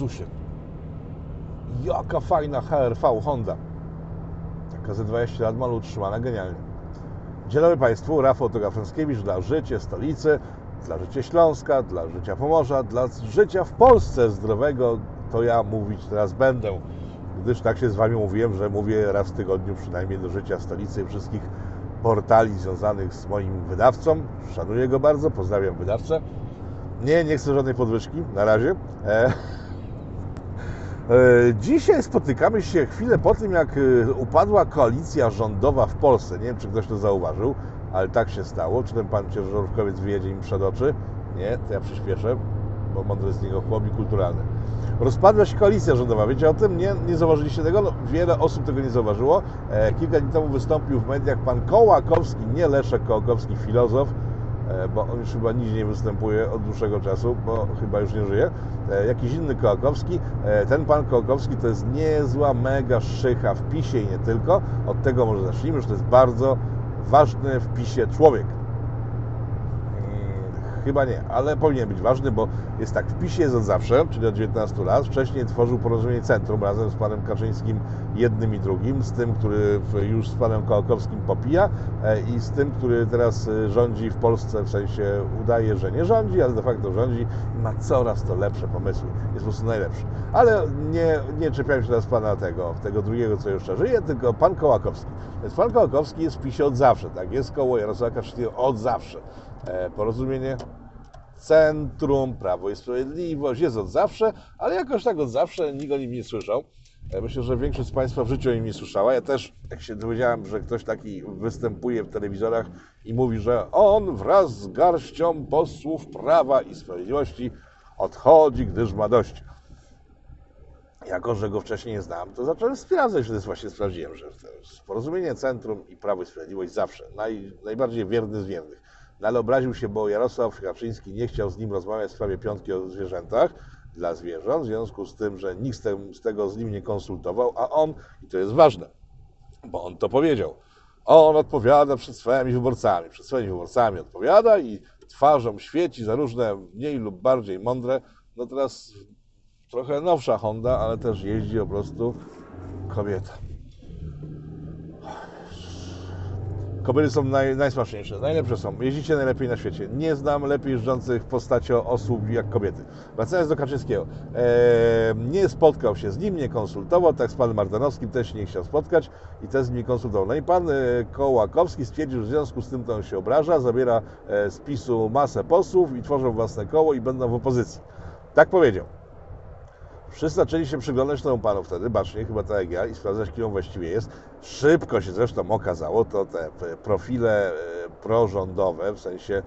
Jezusie. Jaka fajna HRV Honda. Taka ze 20 lat malu utrzymana genialnie. Dzień dobry Państwu, Rafał Togafranskiewicz dla Życie Stolicy, dla Życia Śląska, dla Życia Pomorza, dla życia w Polsce zdrowego, to ja mówić teraz będę. Gdyż tak się z Wami mówiłem, że mówię raz w tygodniu przynajmniej do Życia Stolicy i wszystkich portali związanych z moim wydawcą. Szanuję go bardzo, pozdrawiam wydawcę. Nie, nie chcę żadnej podwyżki, na razie. E, Dzisiaj spotykamy się chwilę po tym, jak e, upadła koalicja rządowa w Polsce. Nie wiem, czy ktoś to zauważył, ale tak się stało. Czy ten pan ciężarówkowiec wyjedzie mi przed oczy? Nie, to ja przyspieszę, bo mądry z niego chłop i kulturalny. Rozpadła się koalicja rządowa. Wiecie o tym? Nie, nie zauważyliście tego? No, wiele osób tego nie zauważyło. E, kilka dni temu wystąpił w mediach pan Kołakowski, nie Leszek Kołakowski, filozof, e, bo on już chyba nigdzie nie występuje od dłuższego czasu, bo chyba już nie żyje. E, jakiś inny Kołakowski. E, ten pan Kołakowski to jest niezła, mega szycha w PiSie i nie tylko. Od tego może zacznijmy, że to jest bardzo ważny w PiSie człowiek. Chyba nie, ale powinien być ważny, bo jest tak, w PiSie jest od zawsze, czyli od 19 lat. Wcześniej tworzył porozumienie Centrum razem z panem Kaczyńskim, jednym i drugim, z tym, który już z panem Kołakowskim popija e, i z tym, który teraz e, rządzi w Polsce, w sensie udaje, że nie rządzi, ale de facto rządzi i ma coraz to lepsze pomysły. Jest po prostu najlepszy. Ale nie, nie czepiałem się teraz pana tego, tego drugiego, co jeszcze żyje, tylko pan Kołakowski. Więc pan Kołakowski jest w PiSie od zawsze, tak? Jest koło Jarosława Kaczyńskiego od zawsze. E, porozumienie Centrum, Prawo i Sprawiedliwość jest od zawsze, ale jakoś tak od zawsze nikt o nim nie słyszał. E, Myślę, że większość z Państwa w życiu o nim nie słyszała. Ja też, jak się dowiedziałem, że ktoś taki występuje w telewizorach i mówi, że on wraz z garścią posłów Prawa i Sprawiedliwości odchodzi, gdyż ma dość. Jako, że go wcześniej nie znałem, to zacząłem sprawdzać, jest właśnie sprawdziłem, że porozumienie Centrum i Prawo i Sprawiedliwość zawsze, naj, najbardziej wierny z wiernych. Ale obraził się, bo Jarosław Kaczyński nie chciał z nim rozmawiać w sprawie piątki o zwierzętach dla zwierząt, w związku z tym, że nikt z z tego z nim nie konsultował, a on, i to jest ważne, bo on to powiedział, on odpowiada przed swoimi wyborcami, przed swoimi wyborcami odpowiada i twarzą świeci za różne mniej lub bardziej mądre, no teraz trochę nowsza Honda, ale też jeździ po prostu kobieta. Kobiety są naj, najsmaczniejsze, najlepsze są. Jeździcie najlepiej na świecie. Nie znam lepiej jeżdżących w postaci osób jak kobiety. Wracając do Kaczyńskiego. Nie spotkał się z nim, nie konsultował, tak z panem Martanowskim też nie chciał spotkać i też z nim konsultował. No i pan e, Kołakowski stwierdził, że w związku z tym to on się obraża, zabiera e, z PiSu masę posłów i tworzą własne koło i będą w opozycji. Tak powiedział. Wszyscy zaczęli się przyglądać temu panu wtedy, bacznie, chyba tak jak ja, i sprawdzać, kim on właściwie jest. Szybko się zresztą okazało, to te p- profile e, prorządowe, w sensie,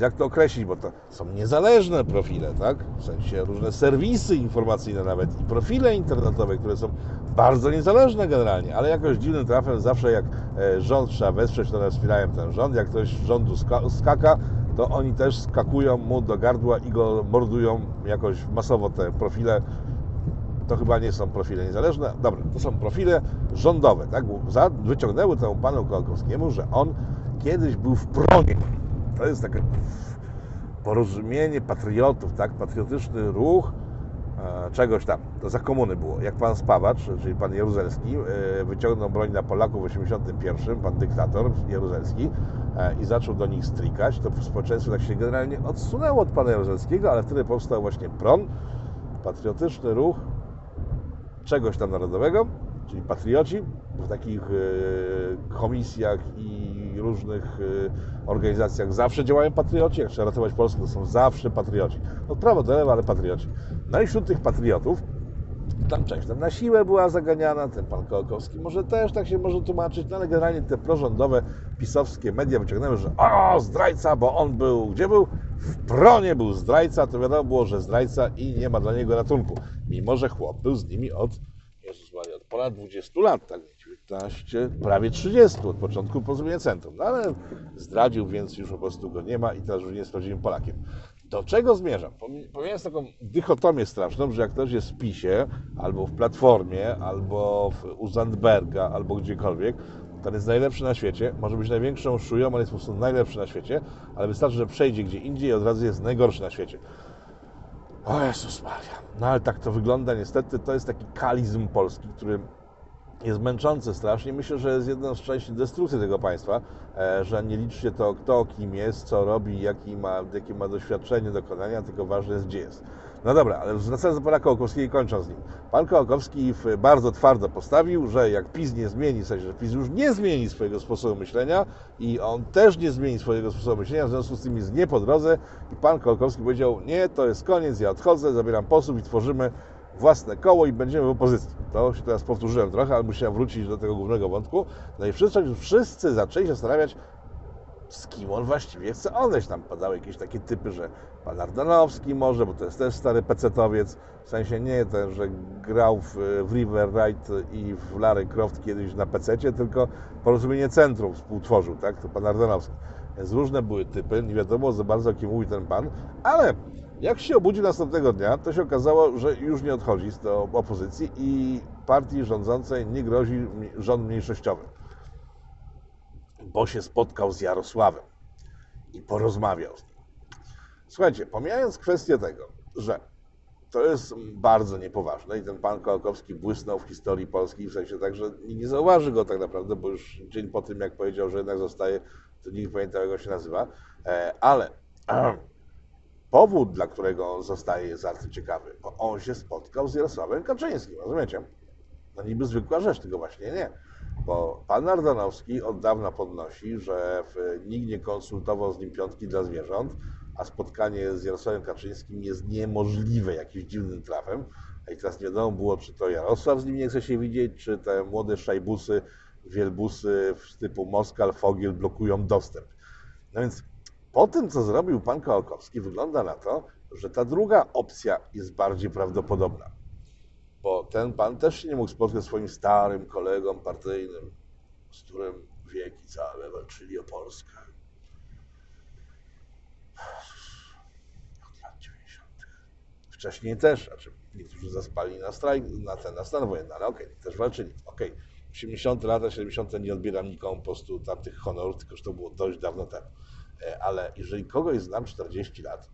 jak to określić, bo to są niezależne profile, tak? W sensie różne serwisy informacyjne nawet i profile internetowe, które są bardzo niezależne generalnie, ale jakoś dziwnym trafem zawsze jak e, rząd trzeba wesprzeć, to wspierają ten rząd, jak ktoś z rządu ska- skaka, to oni też skakują mu do gardła i go mordują jakoś masowo te profile. To chyba nie są profile niezależne. Dobra, to są profile rządowe, tak? Wyciągnęły temu panu Kołakowskiemu, że on kiedyś był w pronie. To jest takie porozumienie patriotów, tak? Patriotyczny ruch e, czegoś tam. To za komuny było. Jak pan Spawacz, czyli pan Jaruzelski, e, wyciągnął broń na Polaków w 81, pan dyktator Jaruzelski i zaczął do nich strikać, to społeczeństwo tak się generalnie odsunęło od pana Jaruzelskiego, ale wtedy powstał właśnie PRON, patriotyczny ruch czegoś tam narodowego, czyli patrioci, w takich e, komisjach i różnych e, organizacjach zawsze działają patrioci, jak trzeba ratować Polskę, to są zawsze patrioci. Od prawa do lewa, ale patrioci. No i wśród tych patriotów tam część tam na siłę była zaganiana, ten pan Kołakowski może też tak się może tłumaczyć, no ale generalnie te prorządowe, pisowskie media wyciągnęły, że o, zdrajca, bo on był, gdzie był? W pronie był zdrajca, to wiadomo było, że zdrajca i nie ma dla niego ratunku. Mimo, że chłop był z nimi od, Jezus Maria, od ponad 20 lat, tak, 19, prawie 30, od początku porozumienia centrum. No ale zdradził, więc już po prostu go nie ma i teraz już nie jest prawdziwym Polakiem. Do czego zmierzam? Pomi- Pomijając taką dychotomię straszną, że jak ktoś jest w PiSie, albo w Platformie, albo w, u Zandberga, albo gdziekolwiek, to on jest najlepszy na świecie, może być największą szują, ale jest po prostu najlepszy na świecie, ale wystarczy, że przejdzie gdzie indziej i od razu jest najgorszy na świecie. O Jezus Maria. No ale tak to wygląda niestety. To jest taki kalizm polski, który jest męczący strasznie. Myślę, że jest jedną z części destrukcji tego państwa, e, że nie liczy się to, kto kim jest, co robi, jaki ma, jakie ma doświadczenie, dokonania, tylko ważne jest, gdzie jest. No dobra, ale wracając do pana Kołakowskiego i kończąc z nim. Pan Kołakowski bardzo twardo postawił, że jak PiS nie zmieni, w sensie, że PiS już nie zmieni swojego sposobu myślenia i on też nie zmieni swojego sposobu myślenia, w związku z tym jest nie po drodze i pan Kołakowski powiedział, nie, to jest koniec, ja odchodzę, zabieram posłów i tworzymy własne koło i będziemy w opozycji. To się teraz powtórzyłem trochę, ale musiałem wrócić do tego głównego wątku. No i wszyscy, wszyscy zaczęli się zastanawiać, z kim on właściwie chce odejść. Tam padały jakieś takie typy, że pan Ardanowski może, bo to jest też stary pecetowiec, w sensie nie ten, że grał w, w River Ride i w Larry Croft kiedyś na pececie, tylko porozumienie centrum współtworzył, tak? To pan Ardanowski. Więc różne były typy, nie wiadomo za bardzo o kim mówi ten pan, ale jak się obudził następnego dnia, to się okazało, że już nie odchodzi z opozycji i partii rządzącej nie grozi rząd mniejszościowy bo się spotkał z Jarosławem i porozmawiał z nim. Słuchajcie, pomijając kwestię tego, że to jest bardzo niepoważne i ten pan Kołakowski błysnął w historii Polski, w sensie tak, że nie zauważy go tak naprawdę, bo już dzień po tym, jak powiedział, że jednak zostaje, to nikt nie pamiętał, jak on się nazywa, E, ale powód, dla którego zostaje, jest bardzo ciekawy, bo on się spotkał z Jarosławem Kaczyńskim, rozumiecie? No niby zwykła rzecz, tylko właśnie nie. Bo pan Ardanowski od dawna podnosi, że nikt nie konsultował z nim piątki dla zwierząt, a spotkanie z Jarosławem Kaczyńskim jest niemożliwe jakimś dziwnym trafem. I teraz nie wiadomo było, czy to Jarosław z nim nie chce się widzieć, czy te młode szajbusy, wielbusy typu Moskal, Fogiel blokują dostęp. No więc po tym, co zrobił pan Kołakowski, wygląda na to, że ta druga opcja jest bardziej prawdopodobna bo ten pan też się nie mógł spotkać z swoim starym kolegą partyjnym, z którym wieki całe walczyli o Polskę. Od lat 90. Wcześniej też, znaczy niektórzy zaspali na strajk, na ten, na stan wojenny, ale okej, też walczyli. Okej, 80 lata, 70 nie odbieram nikomu po prostu tamtych honorów, tylko że to było dość dawno temu. E, Ale jeżeli kogoś znam 40 lat,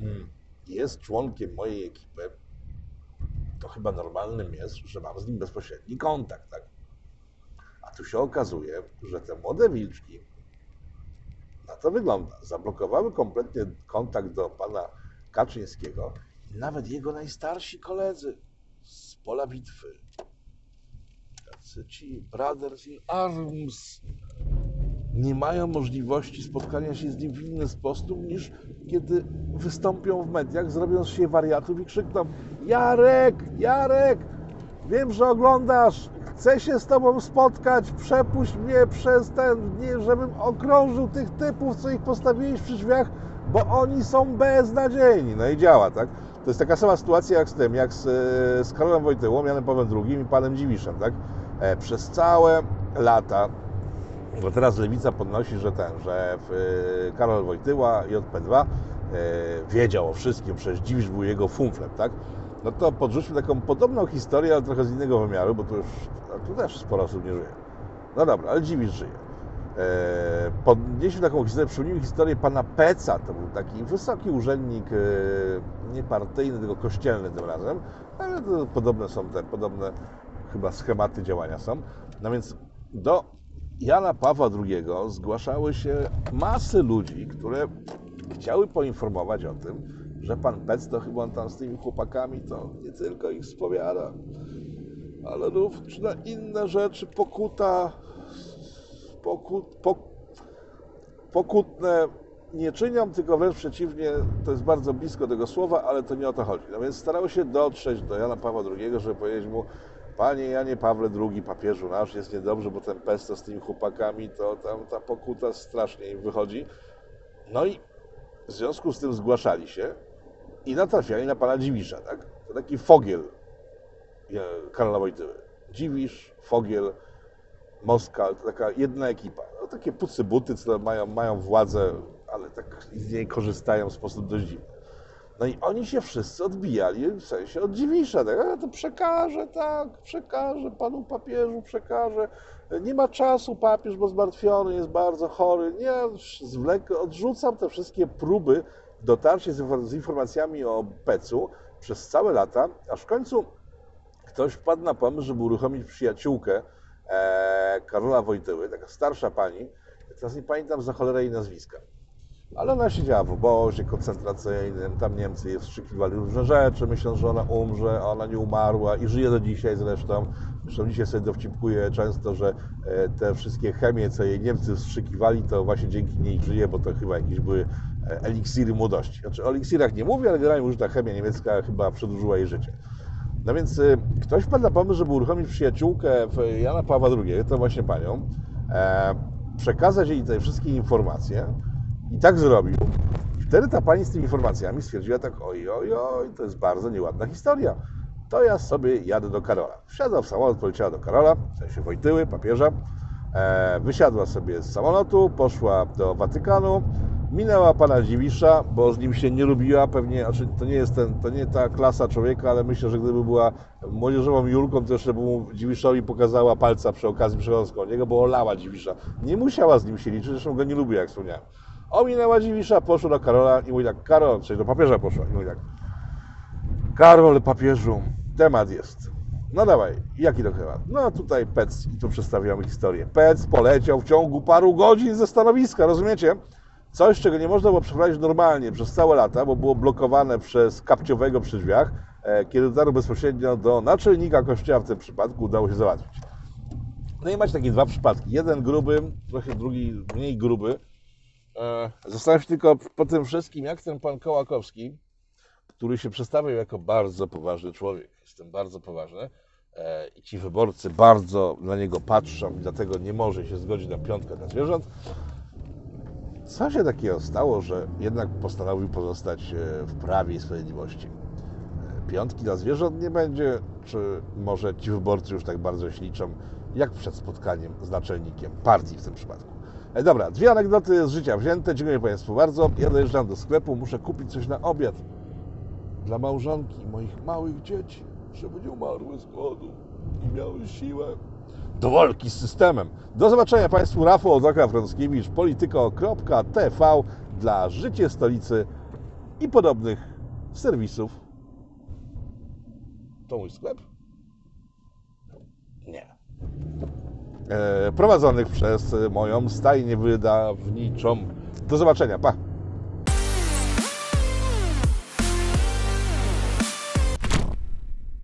mm, jest członkiem mojej ekipy, to chyba normalnym jest, że mam z nim bezpośredni kontakt, tak? A tu się okazuje, że te młode wilczki, na to wygląda, zablokowały kompletnie kontakt do pana Kaczyńskiego. I nawet jego najstarsi koledzy z pola bitwy, tacy ci Brothers in Arms, nie mają możliwości spotkania się z nim w inny sposób niż kiedy wystąpią w mediach, zrobią z siebie wariatów i krzykną Jarek, Jarek, wiem, że oglądasz, chcę się z tobą spotkać, przepuść mnie przez ten, nie, żebym okrążył tych typów, co ich postawiłeś przy drzwiach, bo oni są beznadziejni. No i działa, tak? To jest taka sama sytuacja jak z tym, jak z, e, z Karolem Wojtyłą, Janem Pawłem II i panem Dziwiszem, tak? E, Przez całe lata bo teraz Lewica podnosi, że ten, że w, Karol Wojtyła, JP2, e, wiedział o wszystkim, przecież Dziwisz był jego fumflem, tak? No to podrzućmy taką podobną historię, ale trochę z innego wymiaru, bo tu już, a tu też sporo osób nie żyje. No dobra, ale Dziwisz żyje. E, podnieśmy taką historię, przypomnijmy historię pana Peca, to był taki wysoki urzędnik, e, nie partyjny, tylko kościelny tym razem, ale podobne są te, podobne chyba schematy działania są. No więc do Jana Pawła II zgłaszały się masy ludzi, które chciały poinformować o tym, że pan Pec to chyba on tam z tymi chłopakami to nie tylko ich spowiada, ale również na inne rzeczy pokuta, pokut, pok, pokutne nie czynią, tylko wręcz przeciwnie, to jest bardzo blisko tego słowa, ale to nie o to chodzi. No więc starały się dotrzeć do Jana Pawła II, żeby powiedzieć mu, Panie Janie Pawle II, papieżu nasz, jest niedobrze, bo ten pesto z tymi chłopakami, to tam ta pokuta strasznie im wychodzi. No i w związku z tym zgłaszali się i natrafiali na pana Dziwisza, tak? To taki fogiel e, Karola Wojtyły. Dziwisz, fogiel, Moskal, to taka jedna ekipa. No, takie pucy buty, co mają, mają władzę, ale tak z niej korzystają w sposób dość dziwny. No i oni się wszyscy odbijali, w sensie od Dziwisza, tak, to przekażę, tak, przekażę panu papieżu, przekażę. Nie ma czasu papież, bo zmartwiony jest bardzo chory. Nie, zwlek, odrzucam te wszystkie próby dotarcie z informacjami o PEC-u przez całe lata, aż w końcu ktoś wpadł na pomysł, żeby uruchomić przyjaciółkę e, Karola Wojtyły, taka starsza pani, teraz nie pamiętam za cholerę jej nazwiska. Ale ona siedziała w obozie koncentracyjnym, tam Niemcy jej wstrzykiwali różne rzeczy, myśląc, że ona umrze, a ona nie umarła i żyje do dzisiaj zresztą. Zresztą dzisiaj sobie dowcipkuję często, że e, te wszystkie chemie, co jej Niemcy wstrzykiwali, to właśnie dzięki niej żyje, bo to chyba jakieś były e, eliksiry młodości. Znaczy o eliksirach nie mówię, ale generalnie już ta chemia niemiecka chyba przedłużyła jej życie. No więc y, ktoś wpadł na pomysł, żeby uruchomić przyjaciółkę Jana Pawła II, to właśnie panią, e, przekazać jej te wszystkie informacje i tak zrobił. Wtedy ta pani z tymi informacjami stwierdziła tak, oj, oj, oj, to jest bardzo nieładna historia. To ja sobie jadę do Karola. Wsiadła w samolot, poleciała do Karola, w sensie Wojtyły, papieża, e, wysiadła sobie z samolotu, poszła do Watykanu, minęła pana Dziwisza, bo z nim się nie lubiła, pewnie, znaczy to nie jest ten, to nie ta klasa człowieka, ale myślę, że gdyby była młodzieżową Julką, to jeszcze by mu Dziwiszowi pokazała palca przy okazji przechodząc koło niego, bo olała Dziwisza. Nie musiała z nim się liczyć, zresztą go nie lubi, jak wspomniałem. Ominęła Dziwisza, poszła do Karola i mówi tak, Karol, czyli do papieża poszła i mówi tak, Karol, papieżu, temat jest. No dawaj, jaki to temat? No tutaj Pec, i tu przedstawiamy historię. Pec poleciał w ciągu paru godzin ze stanowiska, rozumiecie? Coś, czego nie można było przeprowadzić normalnie przez całe lata, bo było blokowane przez kapciowego przy drzwiach, e, kiedy dotarł bezpośrednio do naczelnika kościoła w tym przypadku, udało się załatwić. No i macie takie dwa przypadki. Jeden gruby, trochę drugi mniej gruby. E, Zastanawiam się tylko po tym wszystkim, jak ten pan Kołakowski, który się przedstawiał jako bardzo poważny człowiek, jestem bardzo poważny, e, i ci wyborcy bardzo na niego patrzą i dlatego nie może się zgodzić na piątkę dla zwierząt. Co się takiego stało, że jednak postanowił pozostać e, w prawie i sprawiedliwości? Piątki dla zwierząt nie będzie, czy może ci wyborcy już tak bardzo się liczą, jak przed spotkaniem z naczelnikiem partii w tym przypadku? E, dobra, dwie anegdoty z życia wzięte. Dziękuję Państwu bardzo. Ja dojeżdżam do sklepu, muszę kupić coś na obiad dla małżonki moich małych dzieci, żeby nie umarły z głodu i miały siłę do walki z systemem. Do zobaczenia Państwu. Rafał Odoka Frąckiewicz, polityko.tv dla Życie Stolicy i podobnych serwisów. To mój sklep? Nie. E, prowadzonych przez moją stajnię wydawniczą. Do zobaczenia. Pa!